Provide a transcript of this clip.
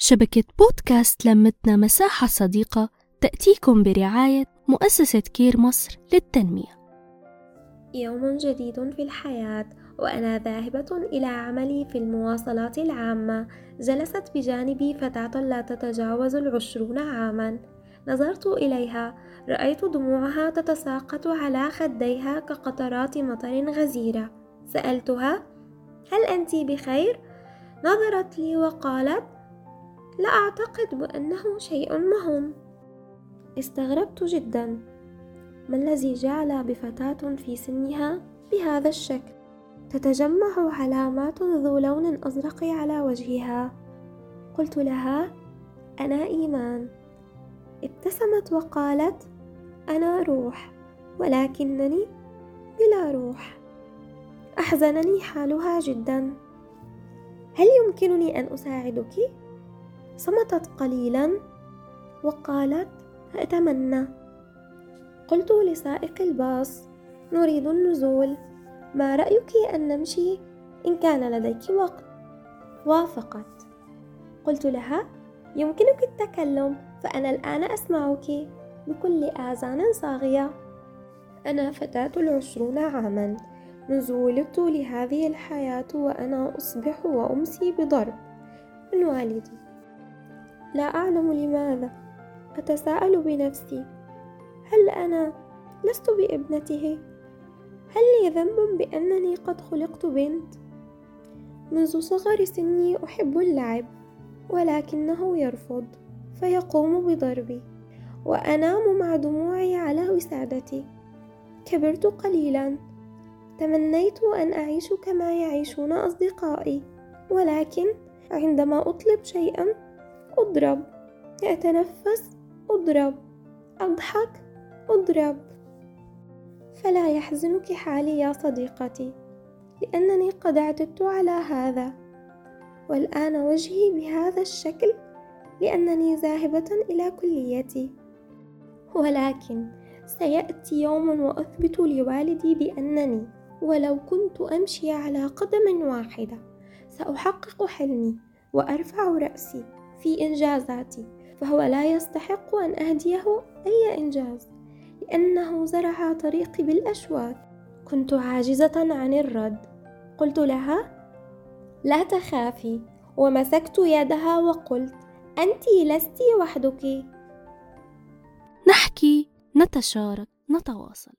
شبكة بودكاست لمتنا مساحة صديقة تأتيكم برعاية مؤسسة كير مصر للتنمية. يوم جديد في الحياة وأنا ذاهبة إلى عملي في المواصلات العامة جلست بجانبي فتاة لا تتجاوز العشرون عاما نظرت إليها رأيت دموعها تتساقط على خديها كقطرات مطر غزيرة سألتها هل أنت بخير؟ نظرت لي وقالت لا أعتقد بأنه شيء مهم. استغربت جدا. ما الذي جعل بفتاة في سنها بهذا الشكل؟ تتجمع علامات ذو لون أزرق على وجهها. قلت لها أنا إيمان. ابتسمت وقالت أنا روح ولكنني بلا روح. أحزنني حالها جدا. هل يمكنني أن أساعدك؟ صمتت قليلا وقالت أتمنى. قلت لسائق الباص نريد النزول. ما رأيك أن نمشي إن كان لديك وقت؟ وافقت. قلت لها يمكنك التكلم فأنا الآن أسمعك بكل آذان صاغية. أنا فتاة العشرون عاما. منذ ولدت لهذه الحياة وأنا أصبح وأمسي بضرب. من والدي؟ لا أعلم لماذا. أتساءل بنفسي هل أنا لست بابنته؟ هل لي ذنب بأنني قد خلقت بنت؟ منذ صغر سني أحب اللعب ولكنه يرفض فيقوم بضربي وأنام مع دموعي على وسادتي. كبرت قليلا تمنيت أن أعيش كما يعيشون أصدقائي ولكن عندما أطلب شيئا أضرب. أتنفس أضرب. أضحك أضرب. فلا يحزنك حالي يا صديقتي لأنني قد اعتدت على هذا. والآن وجهي بهذا الشكل لأنني ذاهبة إلى كليتي. ولكن سيأتي يوم وأثبت لوالدي بأنني ولو كنت أمشي على قدم واحدة سأحقق حلمي وأرفع رأسي. في إنجازاتي فهو لا يستحق أن أهديه أي إنجاز لأنه زرع طريقي بالأشواك. كنت عاجزة عن الرد. قلت لها لا تخافي ومسكت يدها وقلت أنت لست وحدك. نحكي نتشارك نتواصل.